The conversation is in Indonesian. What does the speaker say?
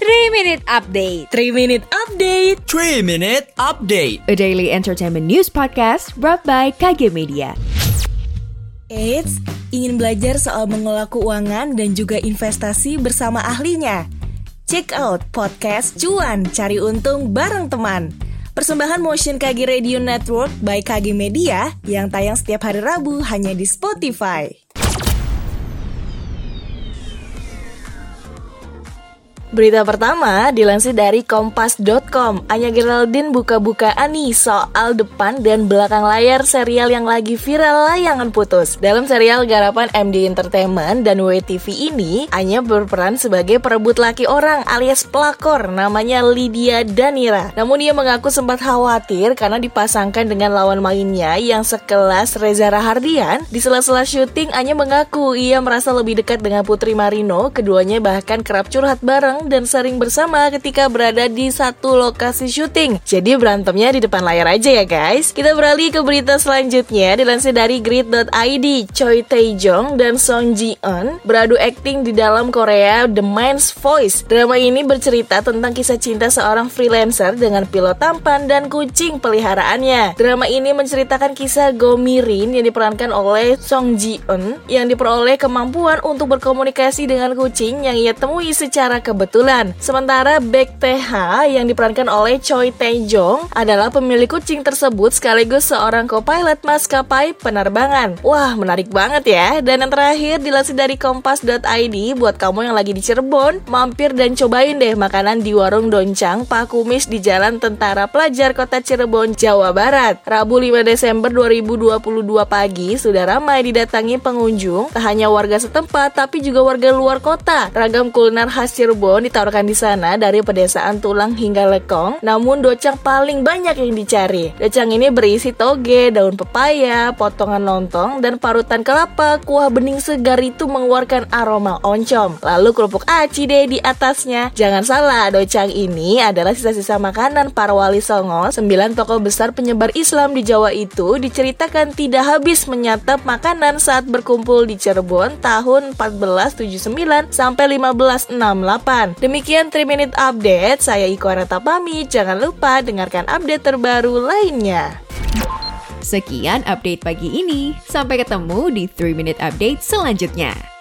3 Minute Update. 3 Minute Update. 3 Minute Update. A daily entertainment news podcast brought by KG Media. Eits, ingin belajar soal mengelola keuangan dan juga investasi bersama ahlinya? Check out podcast Cuan Cari Untung bareng teman. Persembahan Motion KG Radio Network by KG Media yang tayang setiap hari Rabu hanya di Spotify. Berita pertama dilansir dari kompas.com. Anya Geraldine buka-bukaan nih soal depan dan belakang layar serial yang lagi viral layangan putus. Dalam serial garapan MD Entertainment dan WTV ini, Anya berperan sebagai perebut laki orang alias pelakor namanya Lydia Danira. Namun ia mengaku sempat khawatir karena dipasangkan dengan lawan mainnya yang sekelas Reza Rahardian. Di sela-sela syuting, Anya mengaku ia merasa lebih dekat dengan Putri Marino. Keduanya bahkan kerap curhat bareng dan sering bersama ketika berada di satu lokasi syuting. Jadi berantemnya di depan layar aja ya guys. Kita beralih ke berita selanjutnya dilansir dari grid.id. Choi Tae-jong dan Song Ji-eun beradu akting di dalam Korea The Man's Voice. Drama ini bercerita tentang kisah cinta seorang freelancer dengan pilot tampan dan kucing peliharaannya. Drama ini menceritakan kisah Go Mirin yang diperankan oleh Song Ji-eun yang diperoleh kemampuan untuk berkomunikasi dengan kucing yang ia temui secara kebetulan kebetulan. Sementara Baek TH yang diperankan oleh Choi Tae-jong adalah pemilik kucing tersebut sekaligus seorang co-pilot maskapai penerbangan. Wah, menarik banget ya. Dan yang terakhir dilansir dari kompas.id buat kamu yang lagi di Cirebon, mampir dan cobain deh makanan di warung Doncang Pak Kumis di Jalan Tentara Pelajar Kota Cirebon, Jawa Barat. Rabu 5 Desember 2022 pagi sudah ramai didatangi pengunjung, tak hanya warga setempat tapi juga warga luar kota. Ragam kuliner khas Cirebon ditawarkan di sana dari pedesaan tulang hingga lekong, namun docang paling banyak yang dicari. Docang ini berisi toge, daun pepaya, potongan lontong, dan parutan kelapa. Kuah bening segar itu mengeluarkan aroma oncom. Lalu kerupuk aci deh di atasnya. Jangan salah, docang ini adalah sisa-sisa makanan para wali Songo. Sembilan tokoh besar penyebar Islam di Jawa itu diceritakan tidak habis menyantap makanan saat berkumpul di Cirebon tahun 1479 sampai 1568. Demikian 3 Minute Update, saya Iko Arata pamit. Jangan lupa dengarkan update terbaru lainnya. Sekian update pagi ini. Sampai ketemu di 3 Minute Update selanjutnya.